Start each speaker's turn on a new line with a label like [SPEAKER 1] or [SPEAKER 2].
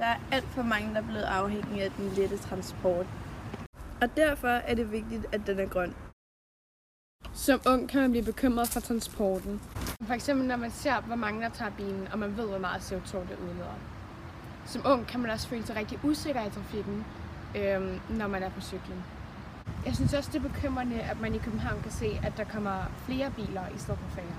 [SPEAKER 1] Der er alt for mange, der er blevet afhængige af den lette transport. Og derfor er det vigtigt, at den er grøn.
[SPEAKER 2] Som ung kan man blive bekymret for transporten. For eksempel når man ser, hvor mange der tager bilen, og man ved, hvor meget CO2 det udleder. Som ung kan man også føle sig rigtig usikker i trafikken, øhm, når man er på cyklen. Jeg synes også, det er bekymrende, at man i København kan se, at der kommer flere biler i stedet for færre.